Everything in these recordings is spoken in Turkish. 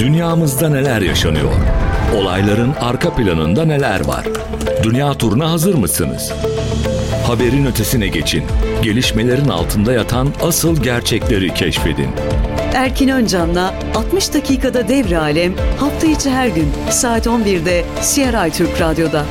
Dünyamızda neler yaşanıyor? Olayların arka planında neler var? Dünya turuna hazır mısınız? Haberin ötesine geçin. Gelişmelerin altında yatan asıl gerçekleri keşfedin. Erkin Öncan'la 60 dakikada devre alem hafta içi her gün saat 11'de CRI Türk Radyo'da.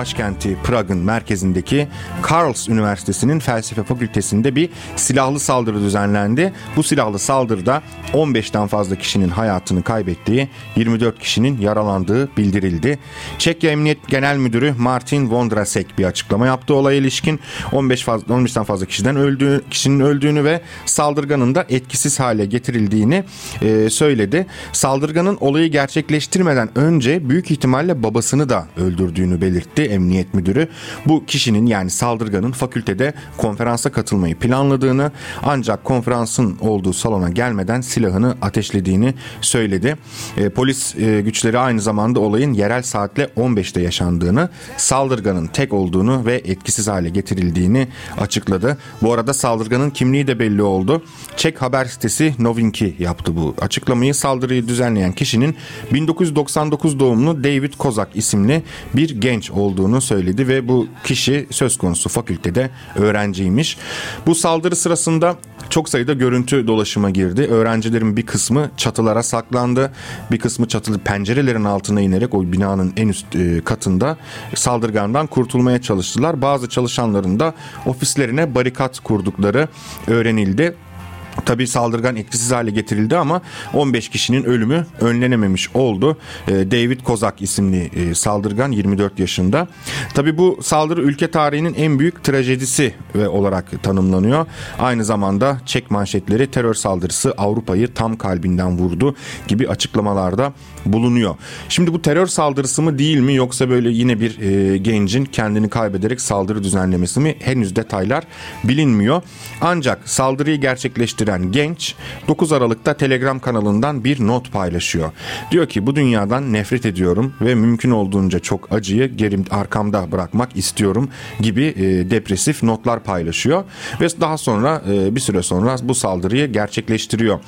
Başkenti Prag'ın merkezindeki Karls Üniversitesi'nin felsefe fakültesinde bir silahlı saldırı düzenlendi. Bu silahlı saldırıda 15'ten fazla kişinin hayatını kaybettiği, 24 kişinin yaralandığı bildirildi. Çekya Emniyet Genel Müdürü Martin Vondrasek bir açıklama yaptı olaya ilişkin. 15 fazla, 15'ten fazla kişiden öldüğü, kişinin öldüğünü ve saldırganın da etkisiz hale getirildiğini e, söyledi. Saldırganın olayı gerçekleştirmeden önce büyük ihtimalle babasını da öldürdüğünü belirtti emniyet müdürü. Bu kişinin yani saldırganın fakültede konferansa katılmayı planladığını ancak konferansın olduğu salona gelmeden silahını ateşlediğini söyledi. E, polis e, güçleri aynı zamanda olayın yerel saatle 15'te yaşandığını, saldırganın tek olduğunu ve etkisiz hale getirildiğini açıkladı. Bu arada saldırganın kimliği de belli oldu. Çek haber sitesi Novinki yaptı bu açıklamayı. Saldırıyı düzenleyen kişinin 1999 doğumlu David Kozak isimli bir genç olduğunu söyledi ve bu kişi söz konusu fakültede öğrenciymiş. Bu saldırı sırasında çok sayıda görüntü dolaşıma girdi. Öğrencilerin bir kısmı çatılara saklandı. Bir kısmı çatılı pencerelerin altına inerek o binanın en üst e, katında saldırgandan kurtulmaya çalıştılar. Bazı çalışanların da ofislerine barikat kurdukları öğrenildi. Tabi saldırgan etkisiz hale getirildi ama 15 kişinin ölümü önlenememiş oldu. Ee, David Kozak isimli e, saldırgan 24 yaşında. Tabi bu saldırı ülke tarihinin en büyük trajedisi olarak tanımlanıyor. Aynı zamanda Çek manşetleri terör saldırısı Avrupa'yı tam kalbinden vurdu gibi açıklamalarda bulunuyor. Şimdi bu terör saldırısı mı değil mi yoksa böyle yine bir e, gencin kendini kaybederek saldırı düzenlemesi mi henüz detaylar bilinmiyor. Ancak saldırıyı gerçekleştiren genç 9 Aralık'ta Telegram kanalından bir not paylaşıyor. Diyor ki bu dünyadan nefret ediyorum ve mümkün olduğunca çok acıyı gerim arkamda bırakmak istiyorum gibi e, depresif notlar paylaşıyor ve daha sonra e, bir süre sonra bu saldırıyı gerçekleştiriyor.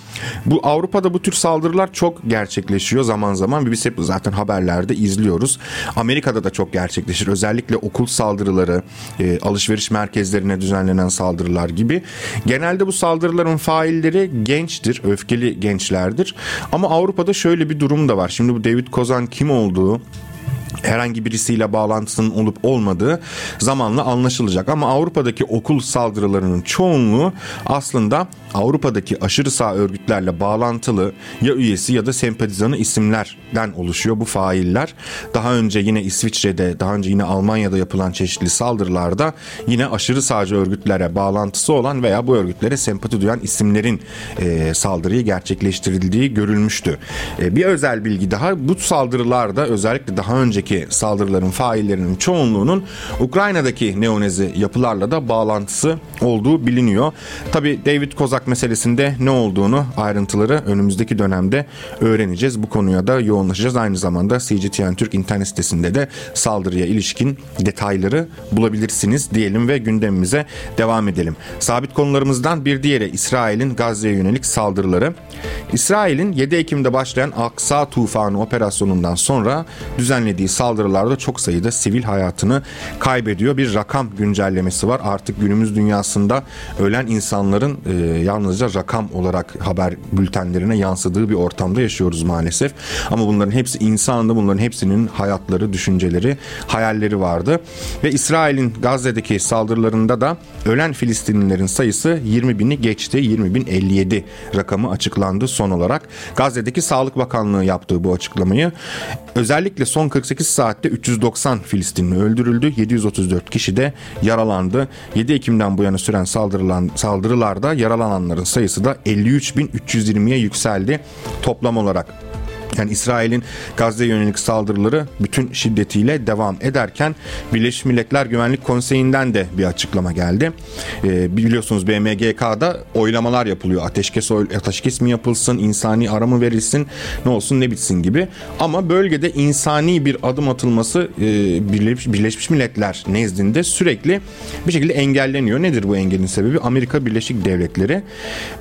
Bu Avrupa'da bu tür saldırılar çok gerçekleşiyor zaman zaman biz hep zaten haberlerde izliyoruz. Amerika'da da çok gerçekleşir. Özellikle okul saldırıları, e, alışveriş merkezlerine düzenlenen saldırılar gibi. Genelde bu saldırıların failleri gençtir, öfkeli gençlerdir. Ama Avrupa'da şöyle bir durum da var. Şimdi bu David Kozan kim olduğu herhangi birisiyle bağlantısının olup olmadığı zamanla anlaşılacak. Ama Avrupa'daki okul saldırılarının çoğunluğu aslında Avrupa'daki aşırı sağ örgütlerle bağlantılı ya üyesi ya da sempatizanı isimlerden oluşuyor bu failler. Daha önce yine İsviçre'de, daha önce yine Almanya'da yapılan çeşitli saldırılarda yine aşırı sağcı örgütlere bağlantısı olan veya bu örgütlere sempati duyan isimlerin e, saldırıyı gerçekleştirildiği görülmüştü. E, bir özel bilgi daha bu saldırılarda özellikle daha önceki saldırıların faillerinin çoğunluğunun Ukrayna'daki neonezi yapılarla da bağlantısı olduğu biliniyor. Tabi David Kozak Irak meselesinde ne olduğunu ayrıntıları önümüzdeki dönemde öğreneceğiz. Bu konuya da yoğunlaşacağız. Aynı zamanda CGTN Türk internet sitesinde de saldırıya ilişkin detayları bulabilirsiniz diyelim ve gündemimize devam edelim. Sabit konularımızdan bir diğeri İsrail'in Gazze'ye yönelik saldırıları. İsrail'in 7 Ekim'de başlayan Aksa Tufanı operasyonundan sonra düzenlediği saldırılarda çok sayıda sivil hayatını kaybediyor. Bir rakam güncellemesi var. Artık günümüz dünyasında ölen insanların e, yalnızca rakam olarak haber bültenlerine yansıdığı bir ortamda yaşıyoruz maalesef. Ama bunların hepsi insandı. Bunların hepsinin hayatları, düşünceleri, hayalleri vardı. Ve İsrail'in Gazze'deki saldırılarında da ölen Filistinlilerin sayısı 20 bini geçti. 20 bin 57 rakamı açıklandı son olarak. Gazze'deki Sağlık Bakanlığı yaptığı bu açıklamayı. Özellikle son 48 saatte 390 Filistinli öldürüldü. 734 kişi de yaralandı. 7 Ekim'den bu yana süren saldırılan, saldırılarda yaralanan yaralananların sayısı da 53.320'ye yükseldi toplam olarak. Yani İsrail'in Gazze'ye yönelik saldırıları bütün şiddetiyle devam ederken Birleşmiş Milletler Güvenlik Konseyi'nden de bir açıklama geldi. Ee, biliyorsunuz BMGK'da oylamalar yapılıyor. Ateşkes, ateşkes mi yapılsın, insani ara mı verilsin, ne olsun ne bitsin gibi. Ama bölgede insani bir adım atılması e, Birleşmiş Milletler nezdinde sürekli bir şekilde engelleniyor. Nedir bu engelin sebebi? Amerika Birleşik Devletleri.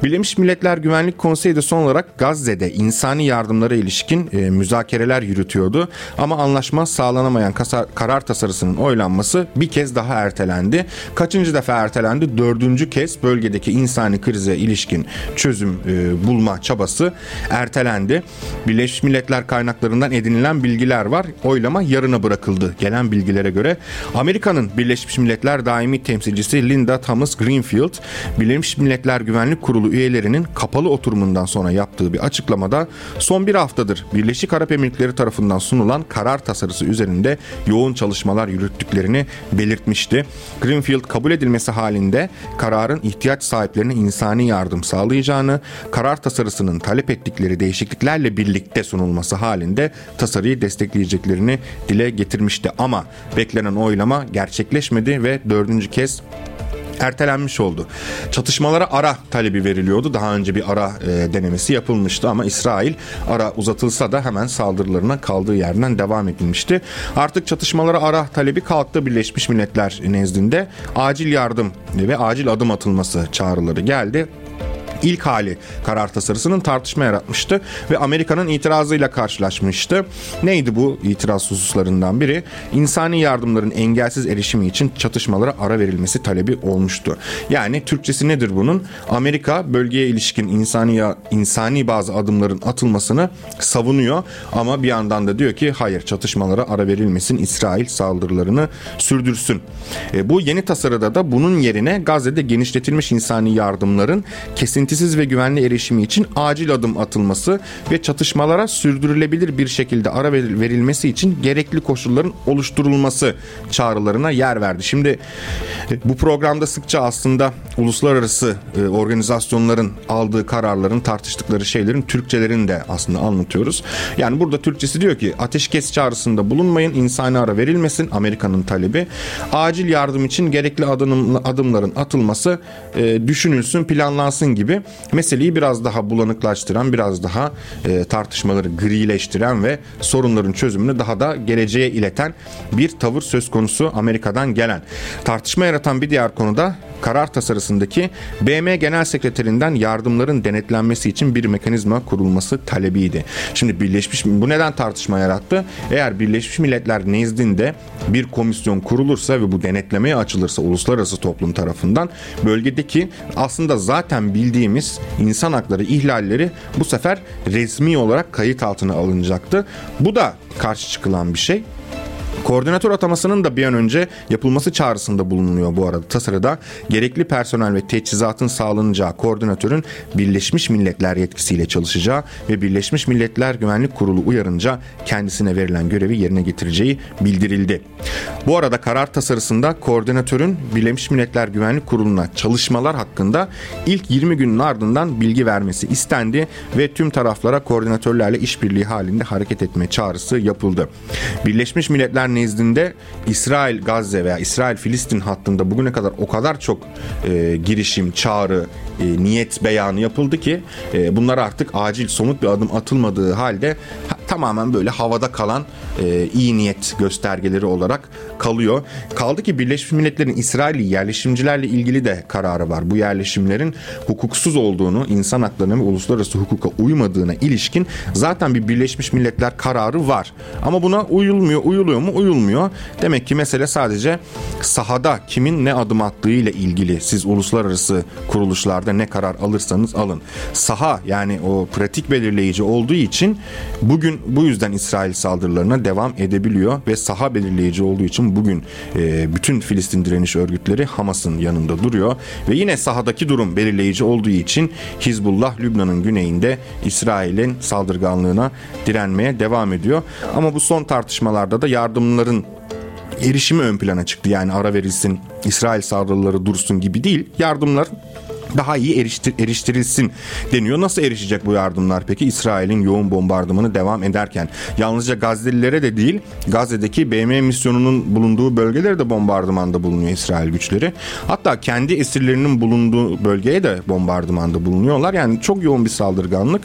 Birleşmiş Milletler Güvenlik Konseyi de son olarak Gazze'de insani yardımlara ilişkin e, müzakereler yürütüyordu. Ama anlaşma sağlanamayan kasa, karar tasarısının oylanması bir kez daha ertelendi. Kaçıncı defa ertelendi? Dördüncü kez bölgedeki insani krize ilişkin çözüm e, bulma çabası ertelendi. Birleşmiş Milletler kaynaklarından edinilen bilgiler var. Oylama yarına bırakıldı. Gelen bilgilere göre Amerika'nın Birleşmiş Milletler daimi temsilcisi Linda Thomas Greenfield, Birleşmiş Milletler Güvenlik Kurulu üyelerinin kapalı oturumundan sonra yaptığı bir açıklamada son bir haftadır Birleşik Arap Emirlikleri tarafından sunulan karar tasarısı üzerinde yoğun çalışmalar yürüttüklerini belirtmişti. Greenfield kabul edilmesi halinde kararın ihtiyaç sahiplerine insani yardım sağlayacağını, karar tasarısının talep ettikleri değişikliklerle birlikte sunulması halinde tasarıyı destekleyeceklerini dile getirmişti. Ama beklenen oylama gerçekleşmedi ve dördüncü kez ertelenmiş oldu. Çatışmalara ara talebi veriliyordu. Daha önce bir ara e, denemesi yapılmıştı ama İsrail ara uzatılsa da hemen saldırılarına kaldığı yerden devam edilmişti. Artık çatışmalara ara talebi kalktı Birleşmiş Milletler nezdinde. Acil yardım ve acil adım atılması çağrıları geldi ilk hali karar tasarısının tartışma yaratmıştı ve Amerika'nın itirazıyla karşılaşmıştı. Neydi bu itiraz hususlarından biri? İnsani yardımların engelsiz erişimi için çatışmalara ara verilmesi talebi olmuştu. Yani Türkçesi nedir bunun? Amerika bölgeye ilişkin insani insani bazı adımların atılmasını savunuyor ama bir yandan da diyor ki hayır çatışmalara ara verilmesin İsrail saldırılarını sürdürsün. E, bu yeni tasarıda da bunun yerine Gazze'de genişletilmiş insani yardımların kesinti kesintisiz ve güvenli erişimi için acil adım atılması ve çatışmalara sürdürülebilir bir şekilde ara verilmesi için gerekli koşulların oluşturulması çağrılarına yer verdi. Şimdi e, bu programda sıkça aslında uluslararası e, organizasyonların aldığı kararların tartıştıkları şeylerin Türkçelerini de aslında anlatıyoruz. Yani burada Türkçesi diyor ki ateşkes çağrısında bulunmayın, insani ara verilmesin Amerika'nın talebi. Acil yardım için gerekli adım, adımların atılması e, düşünülsün, planlansın gibi meseleyi biraz daha bulanıklaştıran, biraz daha e, tartışmaları grileştiren ve sorunların çözümünü daha da geleceğe ileten bir tavır söz konusu Amerika'dan gelen. Tartışma yaratan bir diğer konuda karar tasarısındaki BM Genel Sekreterinden yardımların denetlenmesi için bir mekanizma kurulması talebiydi. Şimdi Birleşmiş bu neden tartışma yarattı? Eğer Birleşmiş Milletler nezdinde bir komisyon kurulursa ve bu denetlemeye açılırsa uluslararası toplum tarafından bölgedeki aslında zaten bildiğimiz insan hakları ihlalleri bu sefer resmi olarak kayıt altına alınacaktı. Bu da karşı çıkılan bir şey. Koordinatör atamasının da bir an önce yapılması çağrısında bulunuyor bu arada tasarıda. Gerekli personel ve teçhizatın sağlanacağı koordinatörün Birleşmiş Milletler yetkisiyle çalışacağı ve Birleşmiş Milletler Güvenlik Kurulu uyarınca kendisine verilen görevi yerine getireceği bildirildi. Bu arada karar tasarısında koordinatörün Birleşmiş Milletler Güvenlik Kurulu'na çalışmalar hakkında ilk 20 günün ardından bilgi vermesi istendi ve tüm taraflara koordinatörlerle işbirliği halinde hareket etme çağrısı yapıldı. Birleşmiş Milletler nezdinde İsrail Gazze veya İsrail Filistin hattında bugüne kadar o kadar çok e, girişim, çağrı, e, niyet beyanı yapıldı ki e, bunlar artık acil somut bir adım atılmadığı halde ha, tamamen böyle havada kalan e, iyi niyet göstergeleri olarak kalıyor. Kaldı ki Birleşmiş Milletler'in İsrail'i yerleşimcilerle ilgili de kararı var. Bu yerleşimlerin hukuksuz olduğunu, insan haklarına ve uluslararası hukuka uymadığına ilişkin zaten bir Birleşmiş Milletler kararı var. Ama buna uyulmuyor, uyuluyor mu? Uyulmuyor. Demek ki mesele sadece sahada kimin ne adım attığı ile ilgili. Siz uluslararası kuruluşlarda ne karar alırsanız alın. Saha yani o pratik belirleyici olduğu için bugün bu yüzden İsrail saldırılarına devam edebiliyor ve saha belirleyici olduğu için bugün e, bütün Filistin direniş örgütleri Hamas'ın yanında duruyor ve yine sahadaki durum belirleyici olduğu için Hizbullah Lübnan'ın güneyinde İsrail'in saldırganlığına direnmeye devam ediyor. Ama bu son tartışmalarda da yardımların erişimi ön plana çıktı. Yani ara verilsin, İsrail saldırıları dursun gibi değil. Yardımlar daha iyi eriştir, eriştirilsin deniyor. Nasıl erişecek bu yardımlar peki? İsrail'in yoğun bombardımanı devam ederken yalnızca Gazze'lilere de değil Gazze'deki BM misyonunun bulunduğu bölgelere de bombardımanda bulunuyor İsrail güçleri. Hatta kendi esirlerinin bulunduğu bölgeye de bombardımanda bulunuyorlar. Yani çok yoğun bir saldırganlık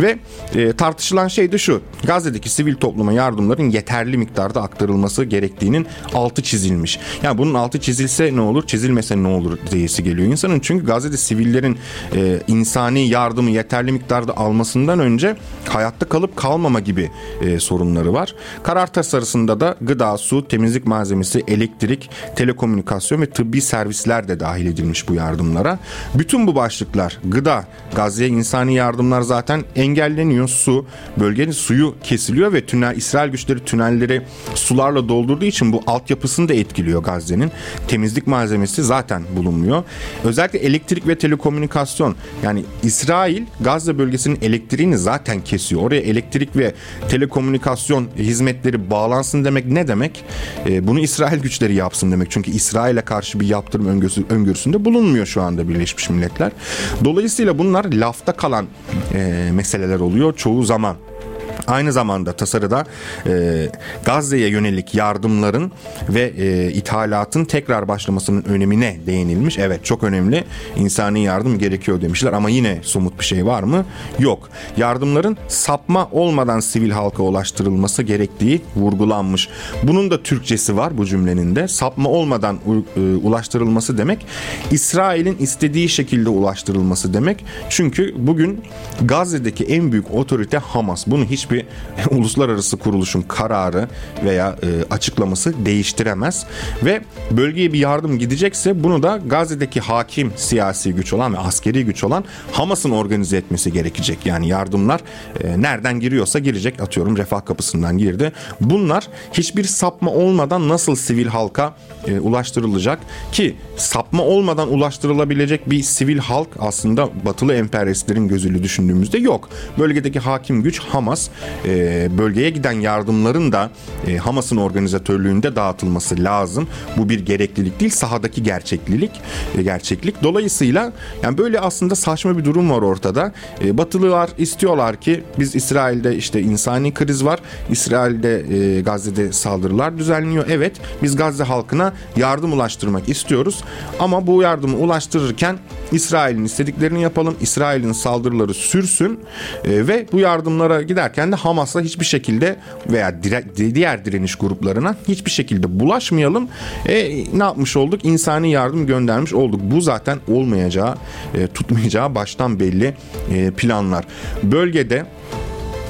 ve e, tartışılan şey de şu. Gazze'deki sivil topluma yardımların yeterli miktarda aktarılması gerektiğinin altı çizilmiş. Yani bunun altı çizilse ne olur, çizilmese ne olur diyesi geliyor insanın. Çünkü Gazze'de sivillerin e, insani yardımı yeterli miktarda almasından önce hayatta kalıp kalmama gibi e, sorunları var. Karar tasarısında da gıda, su, temizlik malzemesi, elektrik, telekomünikasyon ve tıbbi servisler de dahil edilmiş bu yardımlara. Bütün bu başlıklar gıda, Gazze'ye insani yardımlar zaten engelleniyor. Su, bölgenin suyu kesiliyor ve tünel İsrail güçleri tünelleri sularla doldurduğu için bu altyapısını da etkiliyor Gazze'nin. Temizlik malzemesi zaten bulunmuyor. Özellikle elektrik ve telekomünikasyon yani İsrail Gazze bölgesinin elektriğini zaten kesiyor. Oraya elektrik ve telekomünikasyon hizmetleri bağlansın demek ne demek? E, bunu İsrail güçleri yapsın demek. Çünkü İsrail'e karşı bir yaptırım öngörüsü, öngörüsünde bulunmuyor şu anda Birleşmiş Milletler. Dolayısıyla bunlar lafta kalan e, meseleler oluyor çoğu zaman. Aynı zamanda tasarıda e, Gazze'ye yönelik yardımların ve e, ithalatın tekrar başlamasının önemine değinilmiş. Evet çok önemli. İnsani yardım gerekiyor demişler ama yine somut bir şey var mı? Yok. Yardımların sapma olmadan sivil halka ulaştırılması gerektiği vurgulanmış. Bunun da Türkçesi var bu cümlenin de. Sapma olmadan e, ulaştırılması demek İsrail'in istediği şekilde ulaştırılması demek. Çünkü bugün Gazze'deki en büyük otorite Hamas. Bunu hiçbir uluslararası kuruluşun kararı veya e, açıklaması değiştiremez ve bölgeye bir yardım gidecekse bunu da Gazze'deki hakim siyasi güç olan ve askeri güç olan Hamas'ın organize etmesi gerekecek. Yani yardımlar e, nereden giriyorsa girecek. Atıyorum refah kapısından girdi. Bunlar hiçbir sapma olmadan nasıl sivil halka e, ulaştırılacak ki sapma olmadan ulaştırılabilecek bir sivil halk aslında batılı emperyalistlerin gözüyle düşündüğümüzde yok. Bölgedeki hakim güç Hamas e, bölgeye giden yardımların da e, Hamas'ın organizatörlüğünde dağıtılması lazım. Bu bir gereklilik değil, sahadaki gerçeklik. E, gerçeklik. Dolayısıyla yani böyle aslında saçma bir durum var ortada. E, Batılılar istiyorlar ki biz İsrail'de işte insani kriz var. İsrail'de e, Gazze'de saldırılar düzenleniyor. Evet, biz Gazze halkına yardım ulaştırmak istiyoruz. Ama bu yardımı ulaştırırken İsrail'in istediklerini yapalım. İsrail'in saldırıları sürsün e, ve bu yardımlara giderken de Hamas'a hiçbir şekilde veya dire, diğer direniş gruplarına hiçbir şekilde bulaşmayalım. E, ne yapmış olduk? İnsani yardım göndermiş olduk. Bu zaten olmayacağı, e, tutmayacağı baştan belli e, planlar. Bölgede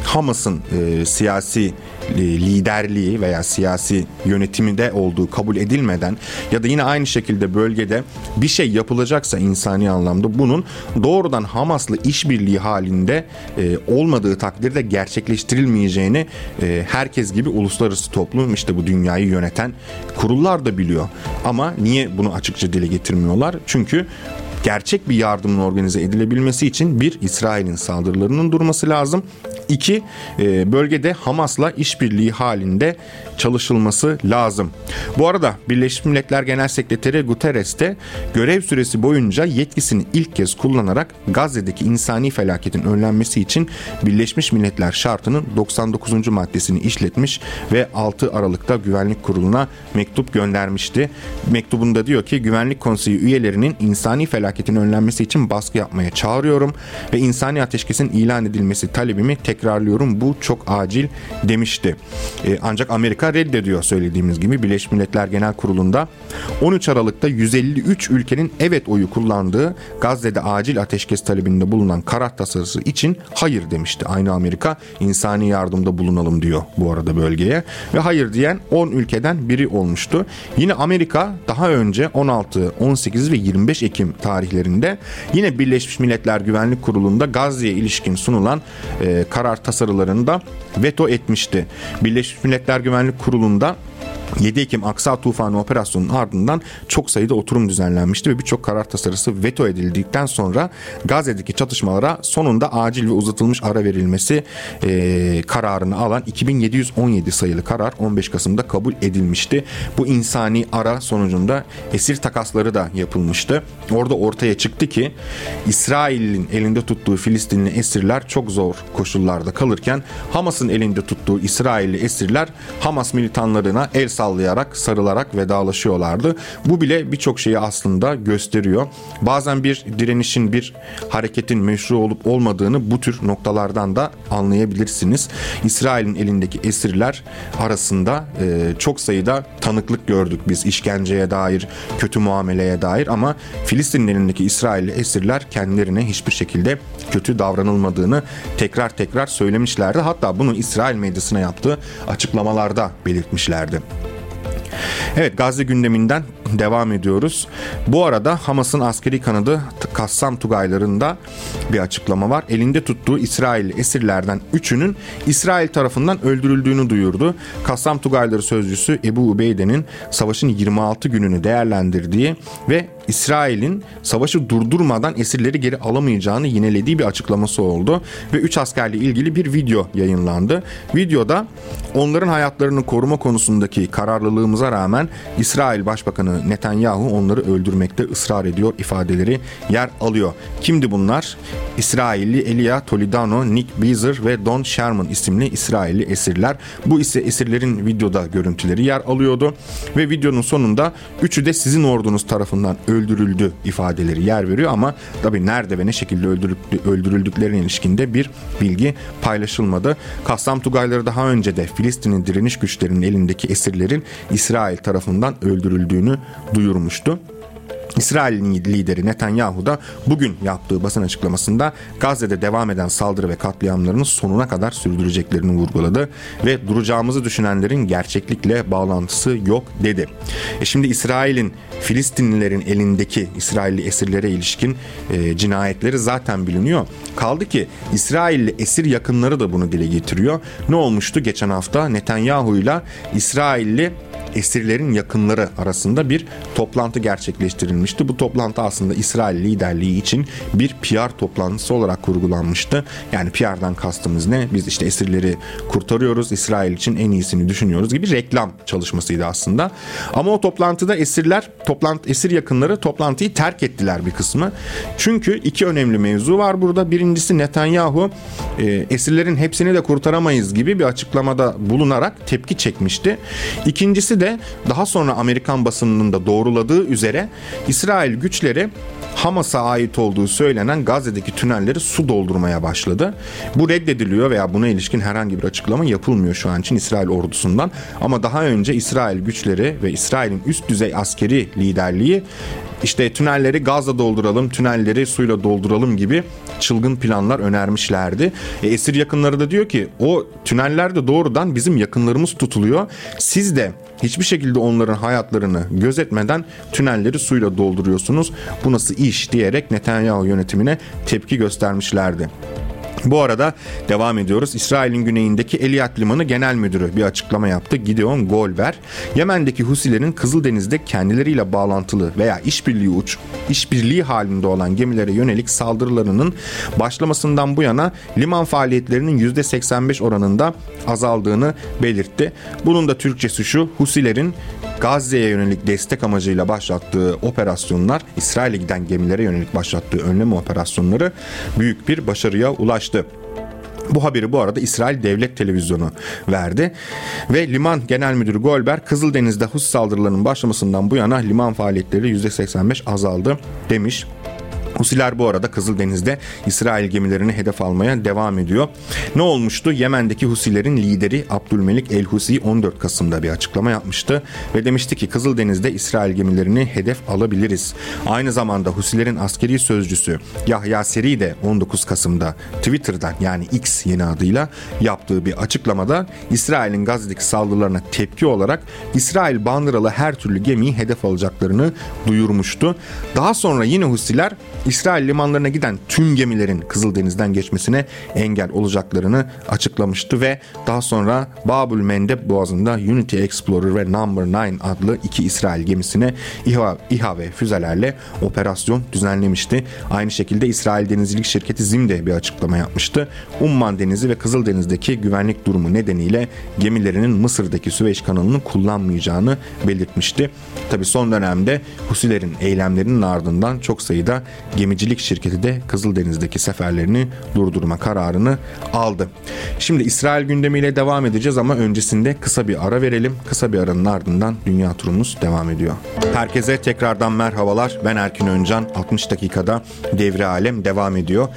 Hamas'ın e, siyasi e, liderliği veya siyasi yönetiminde olduğu kabul edilmeden ya da yine aynı şekilde bölgede bir şey yapılacaksa insani anlamda bunun doğrudan Hamas'la işbirliği halinde e, olmadığı takdirde gerçekleştirilmeyeceğini e, herkes gibi uluslararası toplum işte bu dünyayı yöneten kurullar da biliyor. Ama niye bunu açıkça dile getirmiyorlar? Çünkü gerçek bir yardımın organize edilebilmesi için bir İsrail'in saldırılarının durması lazım. İki e, bölgede Hamas'la işbirliği halinde çalışılması lazım. Bu arada Birleşmiş Milletler Genel Sekreteri Guterres de görev süresi boyunca yetkisini ilk kez kullanarak Gazze'deki insani felaketin önlenmesi için Birleşmiş Milletler şartının 99. maddesini işletmiş ve 6 Aralık'ta Güvenlik Kurulu'na mektup göndermişti. Mektubunda diyor ki Güvenlik Konseyi üyelerinin insani felaketin önlenmesi için baskı yapmaya çağırıyorum ve insani ateşkesin ilan edilmesi talebimi tekrarlıyorum. Bu çok acil demişti. E, ancak Amerika reddediyor söylediğimiz gibi Birleşmiş Milletler Genel Kurulu'nda 13 Aralık'ta 153 ülkenin evet oyu kullandığı Gazze'de acil ateşkes talebinde bulunan karar tasarısı için hayır demişti. Aynı Amerika insani yardımda bulunalım diyor bu arada bölgeye ve hayır diyen 10 ülkeden biri olmuştu. Yine Amerika daha önce 16, 18 ve 25 Ekim tarihlerinde yine Birleşmiş Milletler Güvenlik Kurulu'nda Gazze'ye ilişkin sunulan e, karar tasarılarını da veto etmişti. Birleşmiş Milletler Güvenlik Kurulu'nda 7 Ekim Aksa Tufanı operasyonunun ardından çok sayıda oturum düzenlenmişti ve birçok karar tasarısı veto edildikten sonra Gazze'deki çatışmalara sonunda acil ve uzatılmış ara verilmesi e, kararını alan 2717 sayılı karar 15 Kasım'da kabul edilmişti. Bu insani ara sonucunda esir takasları da yapılmıştı. Orada ortaya çıktı ki İsrail'in elinde tuttuğu Filistinli esirler çok zor koşullarda kalırken Hamas'ın elinde tuttuğu İsrailli esirler Hamas militanlarına el sallayarak, sarılarak vedalaşıyorlardı. Bu bile birçok şeyi aslında gösteriyor. Bazen bir direnişin, bir hareketin meşru olup olmadığını bu tür noktalardan da anlayabilirsiniz. İsrail'in elindeki esirler arasında e, çok sayıda tanıklık gördük biz işkenceye dair, kötü muameleye dair ama Filistin'in elindeki İsrailli esirler kendilerine hiçbir şekilde kötü davranılmadığını tekrar tekrar söylemişlerdi. Hatta bunu İsrail medyasına yaptığı açıklamalarda belirtmişlerdi. Evet Gazze gündeminden devam ediyoruz. Bu arada Hamas'ın askeri kanadı Kassam Tugaylarında bir açıklama var. Elinde tuttuğu İsrail esirlerden üçünün İsrail tarafından öldürüldüğünü duyurdu. Kassam Tugayları sözcüsü Ebu Ubeyde'nin savaşın 26 gününü değerlendirdiği ve İsrail'in savaşı durdurmadan esirleri geri alamayacağını yinelediği bir açıklaması oldu ve 3 askerle ilgili bir video yayınlandı. Videoda onların hayatlarını koruma konusundaki kararlılığımıza rağmen İsrail Başbakanı Netanyahu onları öldürmekte ısrar ediyor ifadeleri yer alıyor. Kimdi bunlar? İsrailli Elia Toledano, Nick Beazer ve Don Sherman isimli İsrailli esirler. Bu ise esirlerin videoda görüntüleri yer alıyordu ve videonun sonunda üçü de sizin ordunuz tarafından öldürüldü ifadeleri yer veriyor ama tabi nerede ve ne şekilde öldürüldüklerine ilişkinde bir bilgi paylaşılmadı. Kassam Tugayları daha önce de Filistin'in direniş güçlerinin elindeki esirlerin İsrail tarafından öldürüldüğünü duyurmuştu. İsrail'in lideri Netanyahu da bugün yaptığı basın açıklamasında Gazze'de devam eden saldırı ve katliamlarını sonuna kadar sürdüreceklerini vurguladı ve duracağımızı düşünenlerin gerçeklikle bağlantısı yok dedi. E şimdi İsrail'in Filistinlilerin elindeki İsrailli esirlere ilişkin e, cinayetleri zaten biliniyor. Kaldı ki İsrailli esir yakınları da bunu dile getiriyor. Ne olmuştu geçen hafta Netanyahu ile İsrailli esirlerin yakınları arasında bir toplantı gerçekleştirilmişti. Bu toplantı aslında İsrail liderliği için bir PR toplantısı olarak kurgulanmıştı. Yani PR'dan kastımız ne? Biz işte esirleri kurtarıyoruz, İsrail için en iyisini düşünüyoruz gibi reklam çalışmasıydı aslında. Ama o toplantıda esirler, toplantı esir yakınları toplantıyı terk ettiler bir kısmı. Çünkü iki önemli mevzu var burada. Birincisi Netanyahu e, esirlerin hepsini de kurtaramayız gibi bir açıklamada bulunarak tepki çekmişti. İkincisi de daha sonra Amerikan basınının da doğruladığı üzere İsrail güçleri Hamas'a ait olduğu söylenen Gazze'deki tünelleri su doldurmaya başladı. Bu reddediliyor veya buna ilişkin herhangi bir açıklama yapılmıyor şu an için İsrail ordusundan. Ama daha önce İsrail güçleri ve İsrail'in üst düzey askeri liderliği işte tünelleri gazla dolduralım, tünelleri suyla dolduralım gibi çılgın planlar önermişlerdi. E, esir yakınları da diyor ki o tünellerde doğrudan bizim yakınlarımız tutuluyor. Siz de hiçbir şekilde onların hayatlarını gözetmeden tünelleri suyla dolduruyorsunuz. Bu nasıl iş diyerek Netanyahu yönetimine tepki göstermişlerdi. Bu arada devam ediyoruz. İsrail'in güneyindeki Eliyat Limanı Genel Müdürü bir açıklama yaptı. Gideon Golver, Yemen'deki Husilerin Kızıldeniz'de kendileriyle bağlantılı veya işbirliği uç, işbirliği halinde olan gemilere yönelik saldırılarının başlamasından bu yana liman faaliyetlerinin %85 oranında azaldığını belirtti. Bunun da Türkçesi şu, Husilerin Gazze'ye yönelik destek amacıyla başlattığı operasyonlar, İsrail'e giden gemilere yönelik başlattığı önlem operasyonları büyük bir başarıya ulaştı. Bu haberi bu arada İsrail Devlet Televizyonu verdi. Ve Liman Genel Müdürü Golber Kızıldeniz'de Hus saldırılarının başlamasından bu yana liman faaliyetleri %85 azaldı demiş. Husiler bu arada Kızıldeniz'de İsrail gemilerini hedef almaya devam ediyor. Ne olmuştu? Yemen'deki Husilerin lideri Abdülmelik El Husi 14 Kasım'da bir açıklama yapmıştı ve demişti ki Kızıldeniz'de İsrail gemilerini hedef alabiliriz. Aynı zamanda Husilerin askeri sözcüsü Yahya Seri de 19 Kasım'da Twitter'dan yani X yeni adıyla yaptığı bir açıklamada İsrail'in Gazze'deki saldırılarına tepki olarak İsrail bandıralı her türlü gemiyi hedef alacaklarını duyurmuştu. Daha sonra yine Husiler İsrail limanlarına giden tüm gemilerin Kızıldeniz'den geçmesine engel olacaklarını açıklamıştı ve daha sonra Babül Mendeb Boğazı'nda Unity Explorer ve Number 9 adlı iki İsrail gemisine İHA, İHA ve füzelerle operasyon düzenlemişti. Aynı şekilde İsrail Denizcilik Şirketi ZIM de bir açıklama yapmıştı. Umman Denizi ve Kızıldeniz'deki güvenlik durumu nedeniyle gemilerinin Mısır'daki Süveyş kanalını kullanmayacağını belirtmişti. Tabi son dönemde Husilerin eylemlerinin ardından çok sayıda gemicilik şirketi de Kızıldeniz'deki seferlerini durdurma kararını aldı. Şimdi İsrail gündemiyle devam edeceğiz ama öncesinde kısa bir ara verelim. Kısa bir aranın ardından dünya turumuz devam ediyor. Herkese tekrardan merhabalar. Ben Erkin Öncan. 60 dakikada devre alem devam ediyor.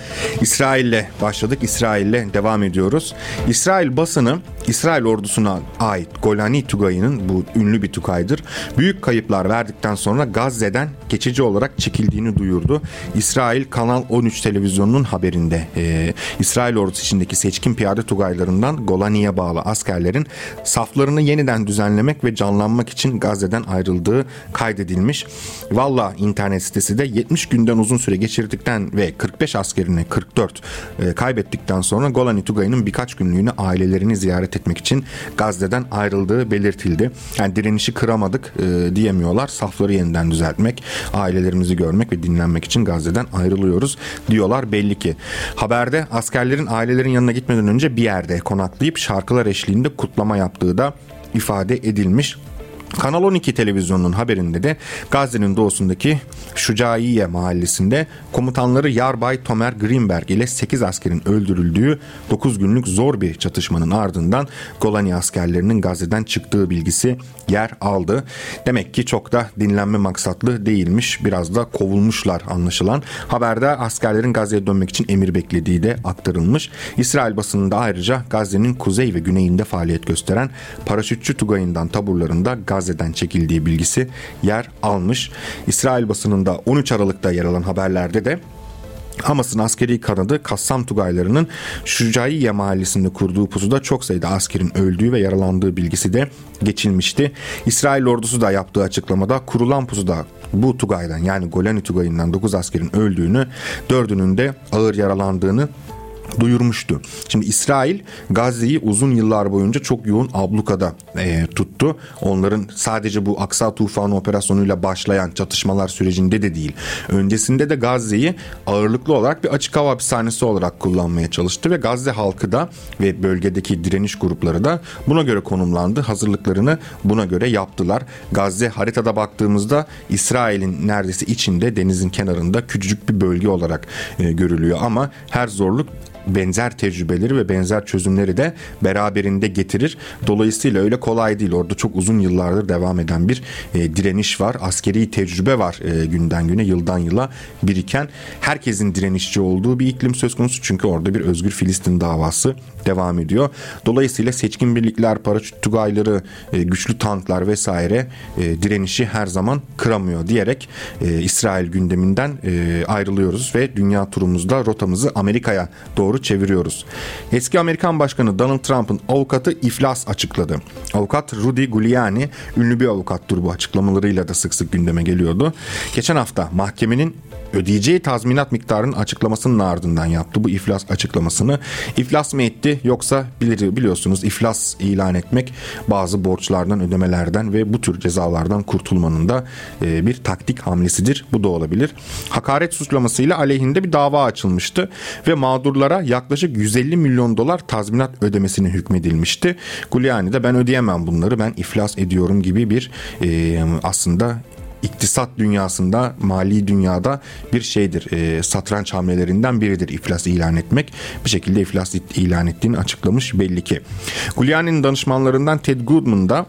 İsrail'le başladık. İsrail'le devam ediyoruz. İsrail basını İsrail ordusuna ait Golani Tugayı'nın bu ünlü bir Tugay'dır. Büyük kayıplar verdikten sonra Gazze'den geçici olarak çekildiğini duyurdu. İsrail Kanal 13 televizyonunun haberinde e, İsrail ordusu içindeki seçkin piyade Tugaylarından Golani'ye bağlı askerlerin saflarını yeniden düzenlemek ve canlanmak için Gazze'den ayrıldığı kaydedilmiş. Valla internet sitesi de 70 günden uzun süre geçirdikten ve 45 askerini 44 e, kaybettikten sonra Golani Tugayı'nın birkaç günlüğüne ailelerini ziyaret etmek için Gazze'den ayrıldığı belirtildi. Yani direnişi kıramadık e, diyemiyorlar. Safları yeniden düzeltmek, ailelerimizi görmek ve dinlenmek için Gazze'den ayrılıyoruz diyorlar belli ki. Haberde askerlerin ailelerin yanına gitmeden önce bir yerde konaklayıp şarkılar eşliğinde kutlama yaptığı da ifade edilmiş. Kanal 12 televizyonunun haberinde de Gazze'nin doğusundaki Şucaiye mahallesinde komutanları Yarbay Tomer Greenberg ile 8 askerin öldürüldüğü 9 günlük zor bir çatışmanın ardından Golani askerlerinin Gazze'den çıktığı bilgisi yer aldı. Demek ki çok da dinlenme maksatlı değilmiş. Biraz da kovulmuşlar anlaşılan. Haberde askerlerin Gazze'ye dönmek için emir beklediği de aktarılmış. İsrail basınında ayrıca Gazze'nin kuzey ve güneyinde faaliyet gösteren paraşütçü Tugay'ından taburlarında Gazze'den çekildiği bilgisi yer almış. İsrail basınında 13 Aralık'ta yer alan haberlerde de Hamas'ın askeri kanadı Kassam Tugaylarının Şucaiye mahallesinde kurduğu pusuda çok sayıda askerin öldüğü ve yaralandığı bilgisi de geçilmişti. İsrail ordusu da yaptığı açıklamada kurulan pusuda bu Tugay'dan yani Golani Tugay'ından 9 askerin öldüğünü, 4'ünün de ağır yaralandığını duyurmuştu. Şimdi İsrail Gazze'yi uzun yıllar boyunca çok yoğun ablukada e, tuttu. Onların sadece bu Aksa Tufanı operasyonuyla başlayan çatışmalar sürecinde de değil. Öncesinde de Gazze'yi ağırlıklı olarak bir açık hava hapishanesi olarak kullanmaya çalıştı ve Gazze halkı da ve bölgedeki direniş grupları da buna göre konumlandı. Hazırlıklarını buna göre yaptılar. Gazze haritada baktığımızda İsrail'in neredeyse içinde denizin kenarında küçücük bir bölge olarak e, görülüyor ama her zorluk benzer tecrübeleri ve benzer çözümleri de beraberinde getirir. Dolayısıyla öyle kolay değil. Orada çok uzun yıllardır devam eden bir e, direniş var. Askeri tecrübe var e, günden güne, yıldan yıla biriken. Herkesin direnişçi olduğu bir iklim söz konusu. Çünkü orada bir özgür Filistin davası devam ediyor. Dolayısıyla seçkin birlikler, paraşüt tugayları, e, güçlü tanklar vesaire e, direnişi her zaman kıramıyor diyerek e, İsrail gündeminden e, ayrılıyoruz ve dünya turumuzda rotamızı Amerika'ya doğru çeviriyoruz. Eski Amerikan Başkanı Donald Trump'ın avukatı iflas açıkladı. Avukat Rudy Giuliani ünlü bir avukattır bu açıklamalarıyla da sık sık gündeme geliyordu. Geçen hafta mahkemenin ödeyeceği tazminat miktarının açıklamasının ardından yaptı bu iflas açıklamasını. İflas mı etti yoksa bilir, biliyorsunuz iflas ilan etmek bazı borçlardan ödemelerden ve bu tür cezalardan kurtulmanın da e, bir taktik hamlesidir. Bu da olabilir. Hakaret suçlamasıyla aleyhinde bir dava açılmıştı ve mağdurlara yaklaşık 150 milyon dolar tazminat ödemesine hükmedilmişti. Giuliani de ben ödeyemem bunları ben iflas ediyorum gibi bir e, aslında iktisat dünyasında, mali dünyada bir şeydir. E, satranç hamlelerinden biridir iflas ilan etmek. Bir şekilde iflas ilan ettiğini açıklamış belli ki. Giuliani'nin danışmanlarından Ted Goodman da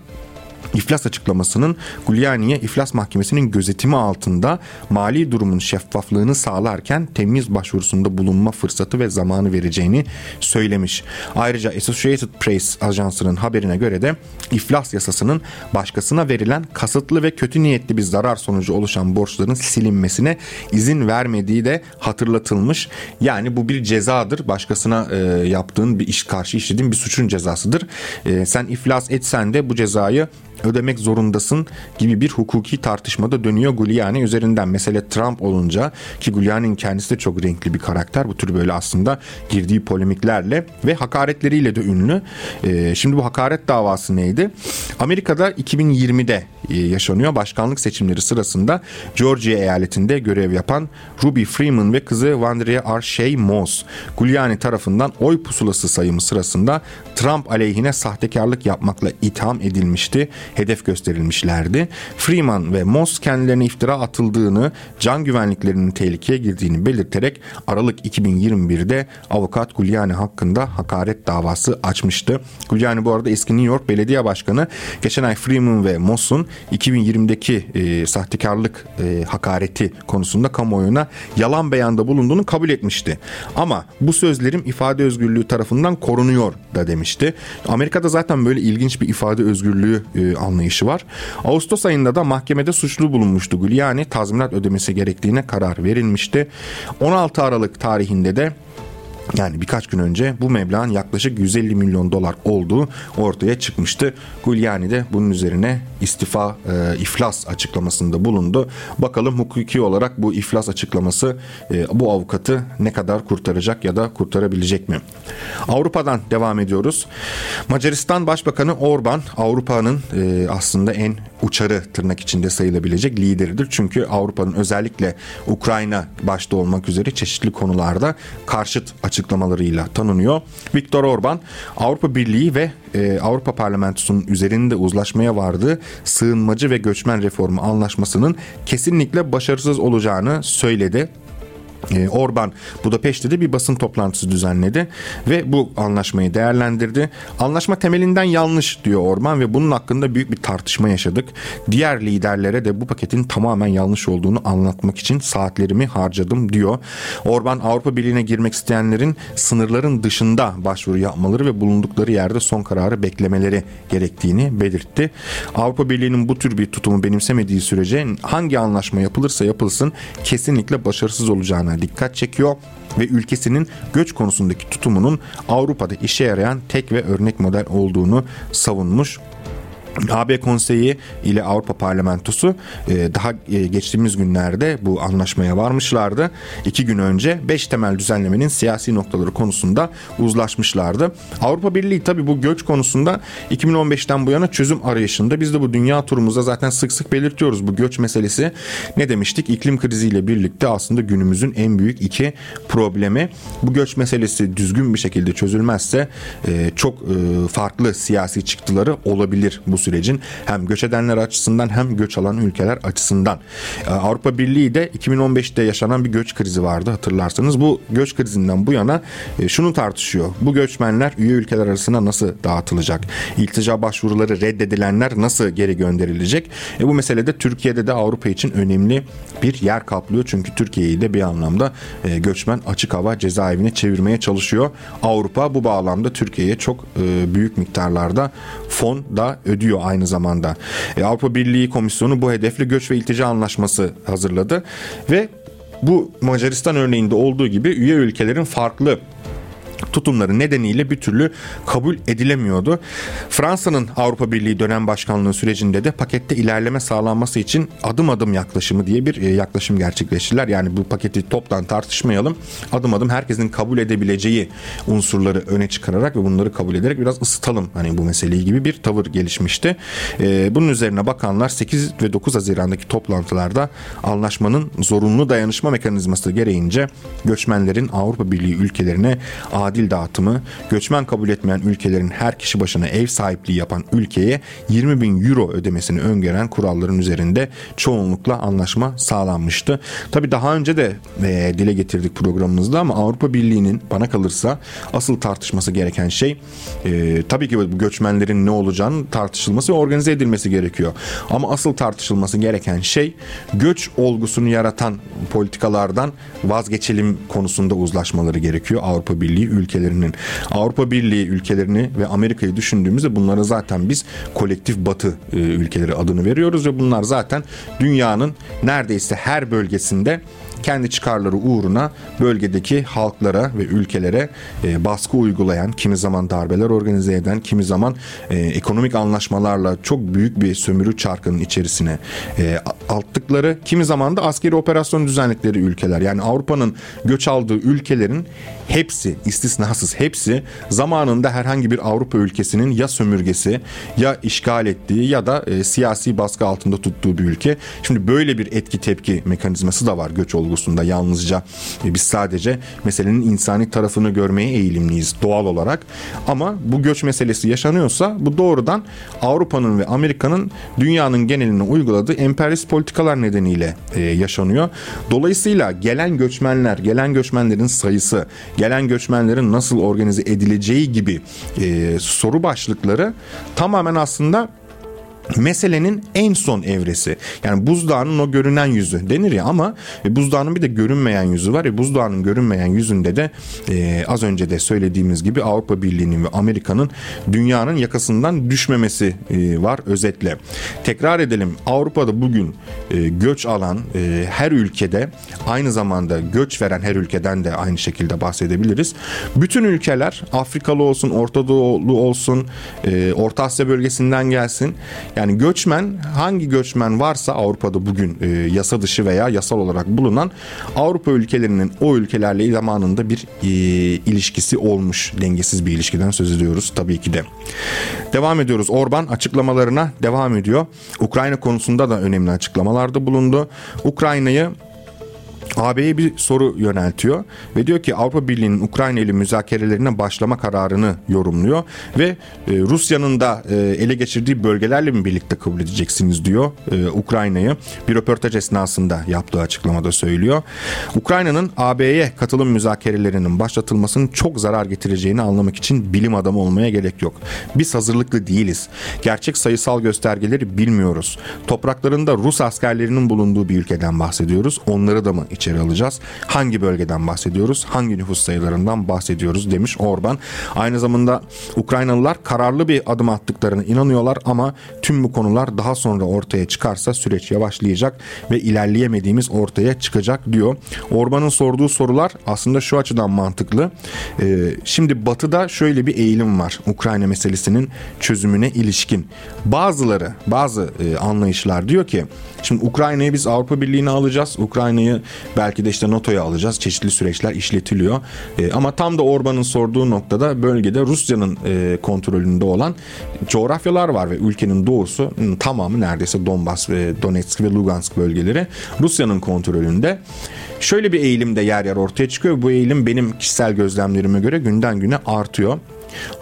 İflas açıklamasının Giuliani'ye iflas mahkemesinin gözetimi altında mali durumun şeffaflığını sağlarken temiz başvurusunda bulunma fırsatı ve zamanı vereceğini söylemiş. Ayrıca Associated Press ajansının haberine göre de iflas yasasının başkasına verilen kasıtlı ve kötü niyetli bir zarar sonucu oluşan borçların silinmesine izin vermediği de hatırlatılmış. Yani bu bir cezadır. Başkasına e, yaptığın bir iş karşı işlediğin bir suçun cezasıdır. E, sen iflas etsen de bu cezayı ödemek zorundasın gibi bir hukuki tartışmada dönüyor Giuliani üzerinden. Mesele Trump olunca ki Giuliani'nin kendisi de çok renkli bir karakter. Bu tür böyle aslında girdiği polemiklerle ve hakaretleriyle de ünlü. Ee, şimdi bu hakaret davası neydi? Amerika'da 2020'de e, yaşanıyor. Başkanlık seçimleri sırasında Georgia eyaletinde görev yapan Ruby Freeman ve kızı Vandria Arshey Moss Giuliani tarafından oy pusulası sayımı sırasında Trump aleyhine sahtekarlık yapmakla itham edilmişti. Hedef gösterilmişlerdi. Freeman ve Moss kendilerine iftira atıldığını, can güvenliklerinin tehlikeye girdiğini belirterek Aralık 2021'de avukat Giuliani hakkında hakaret davası açmıştı. Giuliani bu arada eski New York Belediye Başkanı geçen ay Freeman ve Moss'un 2020'deki e, sahtekarlık e, hakareti konusunda kamuoyuna yalan beyanda bulunduğunu kabul etmişti. Ama bu sözlerim ifade özgürlüğü tarafından korunuyor da demişti. Amerika'da zaten böyle ilginç bir ifade özgürlüğü e, anlayışı var. Ağustos ayında da mahkemede suçlu bulunmuştu Giuliani. Tazminat ödemesi gerektiğine karar verilmişti. 16 Aralık tarihinde de yani birkaç gün önce bu meblağın yaklaşık 150 milyon dolar olduğu ortaya çıkmıştı. Giuliani de bunun üzerine istifa, e, iflas açıklamasında bulundu. Bakalım hukuki olarak bu iflas açıklaması e, bu avukatı ne kadar kurtaracak ya da kurtarabilecek mi? Avrupa'dan devam ediyoruz. Macaristan Başbakanı Orban Avrupa'nın e, aslında en uçarı tırnak içinde sayılabilecek lideridir. Çünkü Avrupa'nın özellikle Ukrayna başta olmak üzere çeşitli konularda karşıt açıklamalarıyla tanınıyor. Viktor Orban Avrupa Birliği ve e, Avrupa Parlamentosu'nun üzerinde uzlaşmaya vardığı sığınmacı ve göçmen reformu anlaşmasının kesinlikle başarısız olacağını söyledi. Ee, Orban Budapeşte de bir basın toplantısı düzenledi ve bu anlaşmayı değerlendirdi. Anlaşma temelinden yanlış diyor Orban ve bunun hakkında büyük bir tartışma yaşadık. Diğer liderlere de bu paketin tamamen yanlış olduğunu anlatmak için saatlerimi harcadım diyor. Orban Avrupa Birliği'ne girmek isteyenlerin sınırların dışında başvuru yapmaları ve bulundukları yerde son kararı beklemeleri gerektiğini belirtti. Avrupa Birliği'nin bu tür bir tutumu benimsemediği sürece hangi anlaşma yapılırsa yapılsın kesinlikle başarısız olacağına dikkat çekiyor ve ülkesinin göç konusundaki tutumunun Avrupa'da işe yarayan tek ve örnek model olduğunu savunmuş. AB Konseyi ile Avrupa Parlamentosu e, daha e, geçtiğimiz günlerde bu anlaşmaya varmışlardı. İki gün önce 5 temel düzenlemenin siyasi noktaları konusunda uzlaşmışlardı. Avrupa Birliği tabi bu göç konusunda 2015'ten bu yana çözüm arayışında. Biz de bu dünya turumuzda zaten sık sık belirtiyoruz bu göç meselesi. Ne demiştik? İklim kriziyle birlikte aslında günümüzün en büyük iki problemi. Bu göç meselesi düzgün bir şekilde çözülmezse e, çok farklı siyasi çıktıları olabilir bu sürecin hem göç edenler açısından hem göç alan ülkeler açısından. Ee, Avrupa Birliği de 2015'te yaşanan bir göç krizi vardı hatırlarsanız. Bu göç krizinden bu yana e, şunu tartışıyor. Bu göçmenler üye ülkeler arasında nasıl dağıtılacak? İltica başvuruları reddedilenler nasıl geri gönderilecek? E bu meselede Türkiye'de de Avrupa için önemli bir yer kaplıyor. Çünkü Türkiye'yi de bir anlamda e, göçmen açık hava cezaevine çevirmeye çalışıyor. Avrupa bu bağlamda Türkiye'ye çok e, büyük miktarlarda fon da ödüyor ediyor aynı zamanda. E, Avrupa Birliği Komisyonu bu hedefle göç ve iltica anlaşması hazırladı ve bu Macaristan örneğinde olduğu gibi üye ülkelerin farklı tutumları nedeniyle bir türlü kabul edilemiyordu. Fransa'nın Avrupa Birliği dönem başkanlığı sürecinde de pakette ilerleme sağlanması için adım adım yaklaşımı diye bir e, yaklaşım gerçekleştirdiler. Yani bu paketi toptan tartışmayalım. Adım adım herkesin kabul edebileceği unsurları öne çıkararak ve bunları kabul ederek biraz ısıtalım hani bu meseleyi gibi bir tavır gelişmişti. E, bunun üzerine bakanlar 8 ve 9 Haziran'daki toplantılarda anlaşmanın zorunlu dayanışma mekanizması gereğince göçmenlerin Avrupa Birliği ülkelerine adil dağıtımı, göçmen kabul etmeyen ülkelerin her kişi başına ev sahipliği yapan ülkeye 20 bin euro ödemesini öngören kuralların üzerinde çoğunlukla anlaşma sağlanmıştı. Tabi daha önce de e, dile getirdik programımızda ama Avrupa Birliği'nin bana kalırsa asıl tartışması gereken şey e, tabii ki bu göçmenlerin ne olacağını tartışılması ve organize edilmesi gerekiyor. Ama asıl tartışılması gereken şey göç olgusunu yaratan politikalardan vazgeçelim konusunda uzlaşmaları gerekiyor Avrupa Birliği ülkelerinin. Avrupa Birliği ülkelerini ve Amerika'yı düşündüğümüzde bunlara zaten biz kolektif batı e, ülkeleri adını veriyoruz ve bunlar zaten dünyanın neredeyse her bölgesinde kendi çıkarları uğruna bölgedeki halklara ve ülkelere e, baskı uygulayan, kimi zaman darbeler organize eden, kimi zaman e, ekonomik anlaşmalarla çok büyük bir sömürü çarkının içerisine e, attıkları, kimi zaman da askeri operasyon düzenledikleri ülkeler. Yani Avrupa'nın göç aldığı ülkelerin hepsi, istisnasız hepsi zamanında herhangi bir Avrupa ülkesinin ya sömürgesi ya işgal ettiği ya da e, siyasi baskı altında tuttuğu bir ülke. Şimdi böyle bir etki tepki mekanizması da var göç olgusunda. Yalnızca e, biz sadece meselenin insani tarafını görmeye eğilimliyiz doğal olarak. Ama bu göç meselesi yaşanıyorsa bu doğrudan Avrupa'nın ve Amerika'nın dünyanın geneline uyguladığı emperyalist politikalar nedeniyle e, yaşanıyor. Dolayısıyla gelen göçmenler, gelen göçmenlerin sayısı, gelen göçmenlerin nasıl organize edileceği gibi e, soru başlıkları tamamen aslında meselenin en son evresi. Yani buzdağının o görünen yüzü denir ya ama e, buzdağının bir de görünmeyen yüzü var. E, buzdağının görünmeyen yüzünde de e, az önce de söylediğimiz gibi Avrupa Birliği'nin ve Amerika'nın dünyanın yakasından düşmemesi e, var özetle. Tekrar edelim Avrupa'da bugün e, göç alan e, her ülkede aynı zamanda göç veren her ülkeden de aynı şekilde bahsedebiliriz. Bütün ülkeler Afrikalı olsun, Orta Doğulu olsun, e, Orta Asya bölgesinden gelsin yani göçmen hangi göçmen varsa Avrupa'da bugün e, yasa dışı veya yasal olarak bulunan Avrupa ülkelerinin o ülkelerle zamanında bir e, ilişkisi olmuş. Dengesiz bir ilişkiden söz ediyoruz tabii ki de. Devam ediyoruz. Orban açıklamalarına devam ediyor. Ukrayna konusunda da önemli açıklamalarda bulundu. Ukrayna'yı AB'ye bir soru yöneltiyor ve diyor ki Avrupa Birliği'nin Ukrayna ile müzakerelerine başlama kararını yorumluyor ve e, Rusya'nın da e, ele geçirdiği bölgelerle mi birlikte kabul edeceksiniz diyor e, Ukrayna'yı. Bir röportaj esnasında yaptığı açıklamada söylüyor. Ukrayna'nın AB'ye katılım müzakerelerinin başlatılmasının çok zarar getireceğini anlamak için bilim adamı olmaya gerek yok. Biz hazırlıklı değiliz. Gerçek sayısal göstergeleri bilmiyoruz. Topraklarında Rus askerlerinin bulunduğu bir ülkeden bahsediyoruz. Onları da mı içeri alacağız? Hangi bölgeden bahsediyoruz? Hangi nüfus sayılarından bahsediyoruz demiş Orban. Aynı zamanda Ukraynalılar kararlı bir adım attıklarına inanıyorlar ama tüm bu konular daha sonra ortaya çıkarsa süreç yavaşlayacak ve ilerleyemediğimiz ortaya çıkacak diyor. Orban'ın sorduğu sorular aslında şu açıdan mantıklı. Ee, şimdi Batı'da şöyle bir eğilim var Ukrayna meselesinin çözümüne ilişkin. Bazıları, bazı e, anlayışlar diyor ki şimdi Ukrayna'yı biz Avrupa Birliği'ne alacağız. Ukrayna'yı belki de işte NATO'ya alacağız. Çeşitli süreçler işletiliyor. E, ama tam da Orban'ın sorduğu noktada bölgede Rusya'nın e, kontrolünde olan coğrafyalar var ve ülkenin doğusu tamamı neredeyse Donbas ve Donetsk ve Lugansk bölgeleri Rusya'nın kontrolünde. Şöyle bir eğilim de yer yer ortaya çıkıyor. Bu eğilim benim kişisel gözlemlerime göre günden güne artıyor.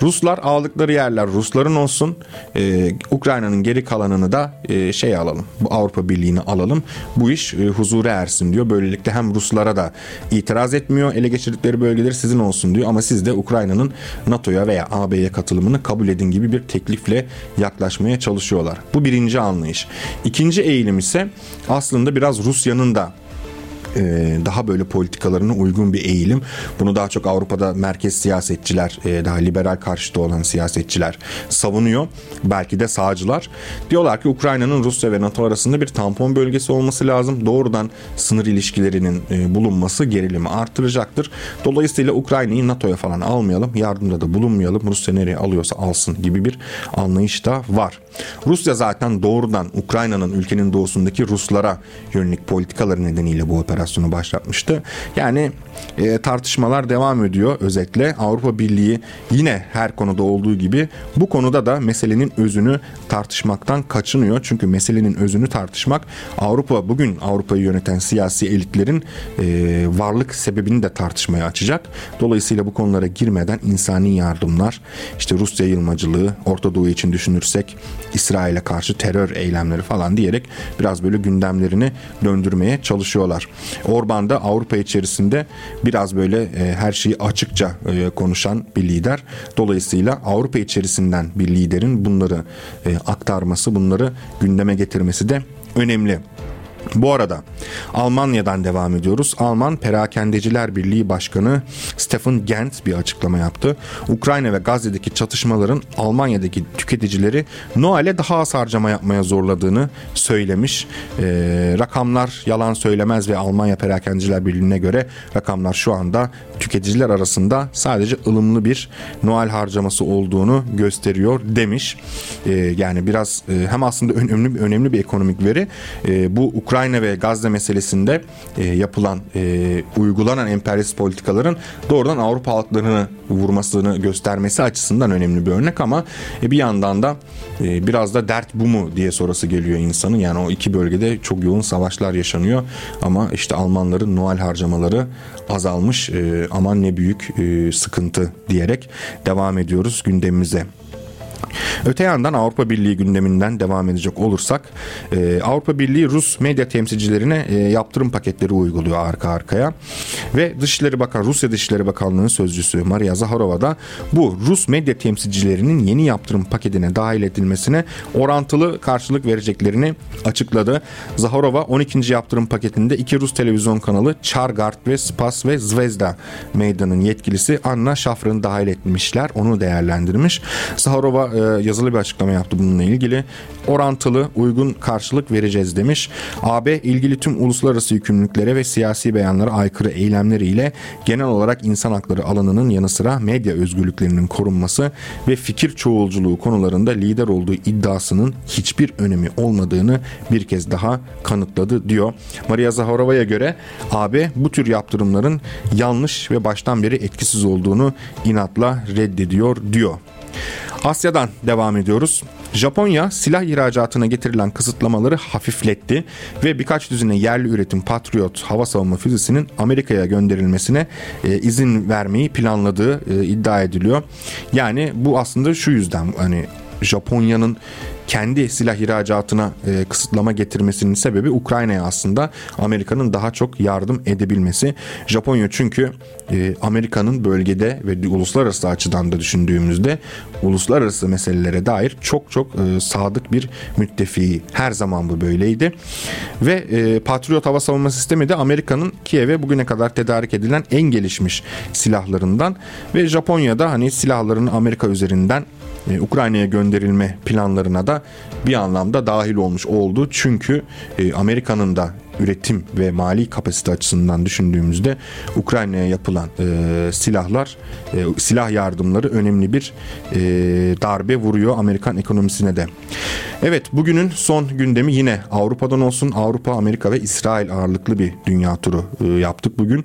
Ruslar aldıkları yerler Rusların olsun. Ee, Ukrayna'nın geri kalanını da e, şey alalım. Bu Avrupa Birliği'ni alalım. Bu iş e, huzura ersin diyor. Böylelikle hem Ruslara da itiraz etmiyor. Ele geçirdikleri bölgeleri sizin olsun diyor. Ama siz de Ukrayna'nın NATO'ya veya AB'ye katılımını kabul edin gibi bir teklifle yaklaşmaya çalışıyorlar. Bu birinci anlayış. İkinci eğilim ise aslında biraz Rusya'nın da e, daha böyle politikalarına uygun bir eğilim. Bunu daha çok Avrupa'da merkez siyasetçiler, e, daha liberal karşıtı olan siyasetçiler savunuyor. Belki de sağcılar. Diyorlar ki Ukrayna'nın Rusya ve NATO arasında bir tampon bölgesi olması lazım. Doğrudan sınır ilişkilerinin e, bulunması gerilimi artıracaktır. Dolayısıyla Ukrayna'yı NATO'ya falan almayalım, yardımda da bulunmayalım. Rusya nereye alıyorsa alsın gibi bir anlayış da var. Rusya zaten doğrudan Ukrayna'nın ülkenin doğusundaki Ruslara yönelik politikaları nedeniyle bu operasyon operasyonu başlatmıştı. Yani e, tartışmalar devam ediyor özetle. Avrupa Birliği yine her konuda olduğu gibi bu konuda da meselenin özünü tartışmaktan kaçınıyor. Çünkü meselenin özünü tartışmak Avrupa bugün Avrupa'yı yöneten siyasi elitlerin e, varlık sebebini de tartışmaya açacak. Dolayısıyla bu konulara girmeden insani yardımlar, işte Rusya yılmacılığı, Orta Doğu için düşünürsek İsrail'e karşı terör eylemleri falan diyerek biraz böyle gündemlerini döndürmeye çalışıyorlar. Orban da Avrupa içerisinde biraz böyle e, her şeyi açıkça e, konuşan bir lider. Dolayısıyla Avrupa içerisinden bir liderin bunları e, aktarması, bunları gündeme getirmesi de önemli. Bu arada Almanya'dan devam ediyoruz. Alman Perakendeciler Birliği Başkanı Stefan Gent bir açıklama yaptı. Ukrayna ve Gazze'deki çatışmaların Almanya'daki tüketicileri Noel'e daha az harcama yapmaya zorladığını söylemiş. Ee, rakamlar yalan söylemez ve Almanya Perakendeciler Birliği'ne göre rakamlar şu anda tüketiciler arasında sadece ılımlı bir Noel harcaması olduğunu gösteriyor demiş. Ee, yani biraz e, hem aslında önemli önemli bir ekonomik veri. E, bu Ukrayna ve Gazze meselesinde e, yapılan e, uygulanan emperyalist politikaların doğrudan Avrupa halklarını vurmasını göstermesi açısından önemli bir örnek ama e, bir yandan da e, biraz da dert bu mu diye sorası geliyor insanın. Yani o iki bölgede çok yoğun savaşlar yaşanıyor ama işte Almanların Noel harcamaları azalmış. E, aman ne büyük e, sıkıntı diyerek devam ediyoruz gündemimize. Öte yandan Avrupa Birliği gündeminden devam edecek olursak e, Avrupa Birliği Rus medya temsilcilerine e, yaptırım paketleri uyguluyor arka arkaya ve Dışişleri Bakan Rusya Dışişleri Bakanlığı'nın sözcüsü Maria Zaharova da bu Rus medya temsilcilerinin yeni yaptırım paketine dahil edilmesine orantılı karşılık vereceklerini açıkladı. Zaharova 12. yaptırım paketinde iki Rus televizyon kanalı Chargard ve Spas ve Zvezda meydanın yetkilisi Anna Şafr'ın dahil etmişler. Onu değerlendirmiş. Zaharova e, yazılı bir açıklama yaptı bununla ilgili. Orantılı, uygun karşılık vereceğiz demiş. AB ilgili tüm uluslararası yükümlülüklere ve siyasi beyanlara aykırı eylemleriyle genel olarak insan hakları alanının yanı sıra medya özgürlüklerinin korunması ve fikir çoğulculuğu konularında lider olduğu iddiasının hiçbir önemi olmadığını bir kez daha kanıtladı diyor. Maria Zaharova'ya göre AB bu tür yaptırımların yanlış ve baştan beri etkisiz olduğunu inatla reddediyor diyor. Asya'dan devam ediyoruz. Japonya silah ihracatına getirilen kısıtlamaları hafifletti ve birkaç düzine yerli üretim Patriot hava savunma füzesinin Amerika'ya gönderilmesine e, izin vermeyi planladığı e, iddia ediliyor. Yani bu aslında şu yüzden hani Japonya'nın kendi silah ihracatına e, kısıtlama getirmesinin sebebi Ukrayna'ya aslında Amerika'nın daha çok yardım edebilmesi. Japonya çünkü e, Amerika'nın bölgede ve uluslararası açıdan da düşündüğümüzde uluslararası meselelere dair çok çok e, sadık bir müttefiği. Her zaman bu böyleydi. Ve e, Patriot hava savunma sistemi de Amerika'nın Kiev'e bugüne kadar tedarik edilen en gelişmiş silahlarından ve Japonya'da hani silahlarını Amerika üzerinden e, Ukrayna'ya gönderilme planlarına da bir anlamda dahil olmuş oldu. Çünkü e, Amerika'nın da üretim ve mali kapasite açısından düşündüğümüzde Ukrayna'ya yapılan e, silahlar, e, silah yardımları önemli bir e, darbe vuruyor Amerikan ekonomisine de. Evet bugünün son gündemi yine Avrupa'dan olsun. Avrupa, Amerika ve İsrail ağırlıklı bir dünya turu e, yaptık bugün.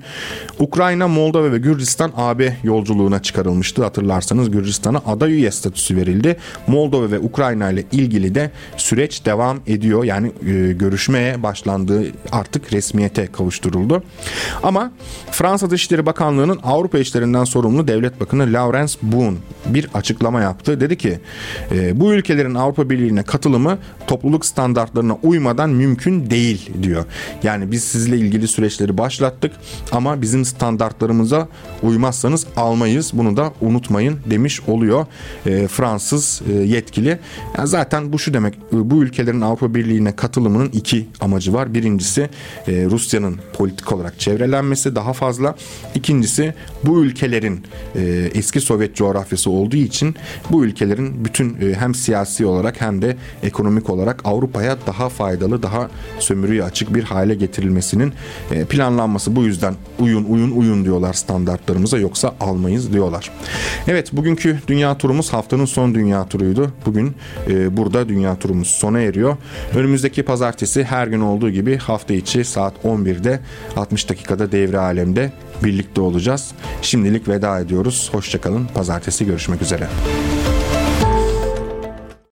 Ukrayna, Moldova ve Gürcistan AB yolculuğuna çıkarılmıştı. Hatırlarsanız Gürcistan'a aday üye statüsü verildi. Moldova ve Ukrayna ile ilgili de süreç devam ediyor. Yani e, görüşmeye başlandığı artık resmiyete kavuşturuldu. Ama Fransa Dışişleri Bakanlığı'nın Avrupa işlerinden sorumlu Devlet Bakanı Laurence Boone bir açıklama yaptı. Dedi ki e, bu ülkelerin Avrupa Birliği'ne katılımı topluluk standartlarına uymadan mümkün değil diyor. Yani biz sizle ilgili süreçleri başlattık ama bizim standartlarımıza uymazsanız almayız. Bunu da unutmayın demiş oluyor e, Fransız e, yetkili. Yani zaten bu şu demek bu ülkelerin Avrupa Birliği'ne katılımının iki amacı var. Birincisi e, Rusya'nın politik olarak çevrelenmesi daha fazla. İkincisi bu ülkelerin e, eski Sovyet coğrafyası olduğu için bu ülkelerin bütün e, hem siyasi olarak hem de ekonomik olarak Avrupa'ya daha faydalı, daha sömürüye açık bir hale getirilmesinin e, planlanması. Bu yüzden uyun uyun uyun diyorlar standartlarımıza yoksa almayız diyorlar. Evet bugünkü dünya turumuz haftanın son dünya turuydu. Bugün e, burada dünya turumuz sona eriyor. Önümüzdeki pazartesi her gün olduğu gibi hafta içi saat 11'de 60 dakikada devre alemde birlikte olacağız. Şimdilik veda ediyoruz. Hoşçakalın. Pazartesi görüşmek üzere.